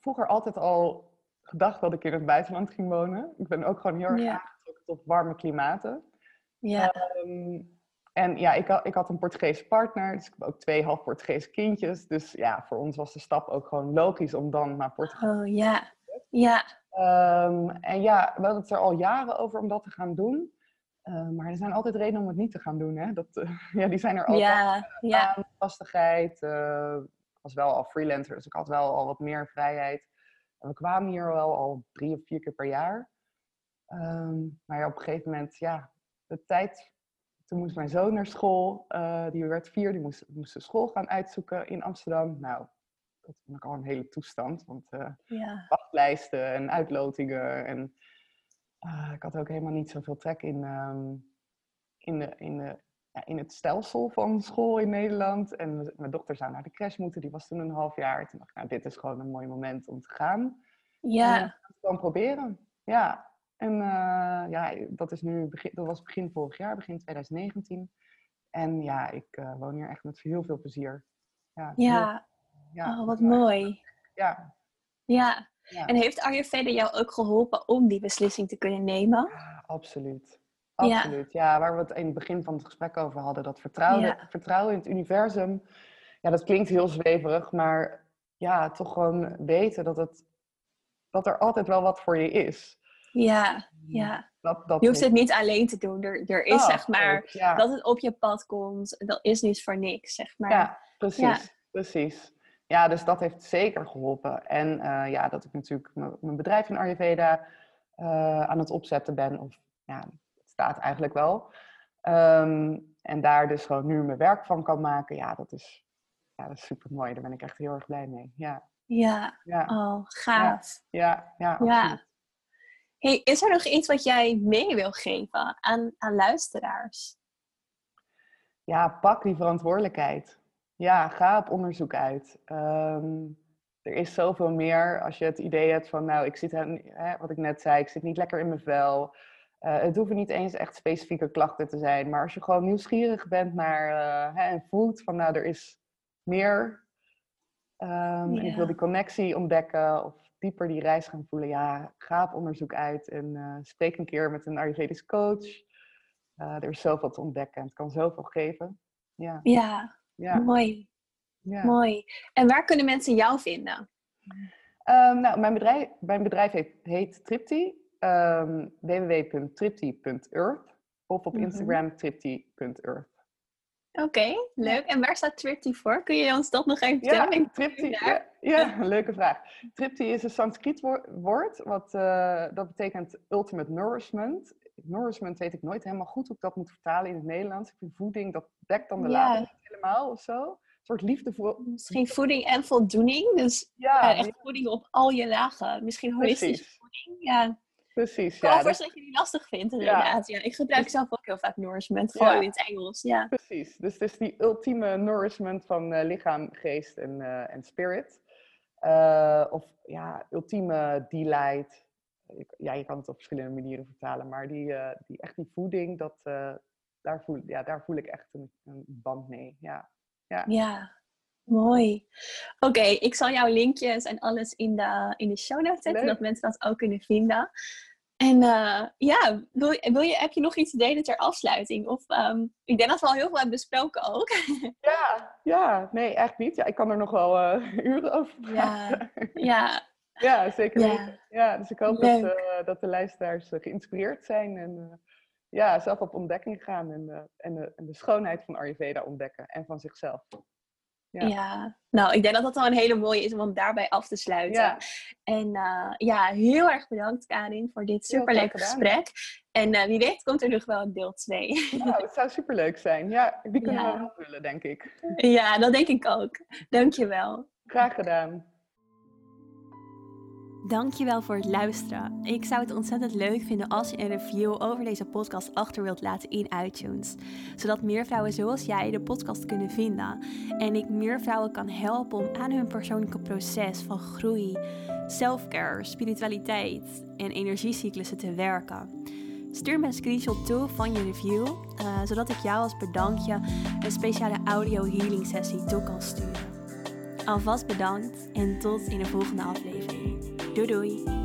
vroeger altijd al gedacht dat ik in het buitenland ging wonen. Ik ben ook gewoon heel erg Ja. aangetrokken tot warme klimaten. Ja, Ehm, en ja, ik had, ik had een Portugese partner, dus ik heb ook twee half Portugese kindjes. Dus ja, voor ons was de stap ook gewoon logisch om dan naar Portugal oh ja. Ja, Ehm, en ja, we hadden het er al jaren over om dat te gaan doen. Ehm, maar er zijn altijd redenen om het niet te gaan doen. Hè? Dat, eh, *laughs* ja, die zijn er altijd. ja, ja. Aan, vastigheid. eh, ik was wel al freelancer, dus ik had wel al wat meer vrijheid. En we kwamen hier wel al drie of vier keer per jaar. Ehm, maar ja, op een gegeven moment, ja, de tijd. Toen moest mijn zoon naar school. eh, die werd vier, die moest, moest de school gaan uitzoeken in Amsterdam. Nou, dat vond ik al een hele toestand. Want eh, ja. wachtlijsten en uitlotingen. En ah, ik had ook helemaal niet zoveel trek in, ehm, in, de, in, de, ja, in het stelsel van school in Nederland. En mijn dochter zou naar de crash moeten, die was toen een half jaar. Toen dacht ik, nou, dit is gewoon een mooi moment om te gaan. Ja, En het gewoon proberen. Ja, en eh, ja, dat, is nu begin, dat was begin vorig jaar, begin 2019. En ja, ik eh, woon hier echt met heel veel plezier. Ja. Ja, Oh, wat mooi. Ja, Ja. ja. En heeft Ayurveda jou ook geholpen om die beslissing te kunnen nemen? Ja, absoluut. Ja. Absoluut. Ja. waar we het in het begin van het gesprek over hadden. Dat vertrouwen, Ja. vertrouwen in het universum. Ja, dat klinkt heel zweverig, maar ja, toch gewoon weten dat, het, dat er altijd wel wat voor je is. Ja, ja. Dat, dat Je hoeft het niet alleen te doen. Er, er is Oh, zeg maar ook, ja. dat het op je pad komt. Dat is niet voor niks, zeg maar. Ja, precies. Precies. Ja, dus dat heeft zeker geholpen. En eh, ja, dat ik natuurlijk mijn bedrijf in Ayurveda eh, aan het opzetten ben. Of ja, het staat eigenlijk wel. Ehm, en daar dus gewoon nu mijn werk van kan maken. Ja, dat is, ja, dat is super mooi. Daar ben ik echt heel erg blij mee. Ja. Ja. ja. Oh, gaaf. Ja, ja, ja. Hey, is er nog iets wat jij mee wil geven aan, aan luisteraars? Ja, pak die verantwoordelijkheid. Ja, ga op onderzoek uit. Ehm, er is zoveel meer als je het idee hebt van, nou, ik zit, hè, wat ik net zei, ik zit niet lekker in mijn vel. Uh, het hoeven niet eens echt specifieke klachten te zijn, maar als je gewoon nieuwsgierig bent naar uh, hè, en voelt van, nou, er is meer um, en ik wil die connectie ontdekken of dieper die reis gaan voelen, ja, ga op onderzoek uit en uh, spreek een keer met een Ayurvedisch coach. er is zoveel te ontdekken en het kan zoveel geven. Ja, ja, ja. mooi. Ja. Mooi. En waar kunnen mensen jou vinden? Um, nou, mijn bedrijf, mijn bedrijf heet, heet Tripti. Um, www.tripti.earth of op mhm. Instagram tripti.earth. Oké, leuk. En waar staat Tripti voor? Kun je ons dat nog even vertellen? Ja, *laughs* Tripti, ja, ja, *laughs* leuke vraag. Tripti is een Sanskriet woord, wat, uh, dat betekent ultimate nourishment. Nourishment weet ik nooit helemaal goed hoe ik dat moet vertalen in het Nederlands. Ik vind voeding, dat dekt dan de ja. lading helemaal of zo soort liefde Misschien voeding en voldoening. Dus ja, echt voeding op al je lagen. Misschien holistische voeding. Ja. Precies, ja. Dat je die lastig vindt, inderdaad. Ja. ik gebruik zelf ook heel vaak nourishment, vooral in het Engels. Ja. Precies, dus het is die ultieme nourishment van uh, lichaam, geest en, uh, en spirit. Uh, of ja, ultieme delight. Ja, je kan het op verschillende manieren vertalen, maar die, die echt die voeding, dat, daar, voel, ja, daar voel ik echt een, een band mee. Ja. Ja, ja mooi. Oké, ik zal jouw linkjes en alles in de, in de show notes zetten, dat mensen dat ook kunnen vinden. En uh, ja, wil, wil je, heb je nog iets te delen ter afsluiting? Of um, ik denk dat we al heel veel hebben besproken ook. *laughs* Ja, ja nee, echt niet. Ja, ik kan er nog wel *laughs* uren over praten. Ja, ja. Ja zeker ja. ja. dus ik hoop dat, uh, dat de luisteraars geïnspireerd zijn en ja, zelf op ontdekking gaan en de, en, de, en de schoonheid van Ayurveda ontdekken en van zichzelf. Ja. ja. nou, ik denk dat dat al een hele mooie is om daarbij af te sluiten. Ja. En uh, ja, heel erg bedankt Karin voor dit superleuke gesprek. En uh, wie weet komt er nog wel een deel 2. Nou, het zou superleuk zijn. Ja, die kunnen ja. we wel vullen, denk ik. Ja, dat denk ik ook. Dankjewel. Graag gedaan. Dankjewel voor het luisteren. Ik zou het ontzettend leuk vinden als je een review over deze podcast achter wilt laten in iTunes. Zodat meer vrouwen zoals jij de podcast kunnen vinden. En ik meer vrouwen kan helpen om aan hun persoonlijke proces van groei, selfcare, spiritualiteit en energiecyclussen te werken. Stuur me een screenshot toe van je review, uh, zodat ik jou als bedankje een speciale audio healing sessie toe kan sturen. Alvast bedankt en tot in de volgende aflevering. Doei doei!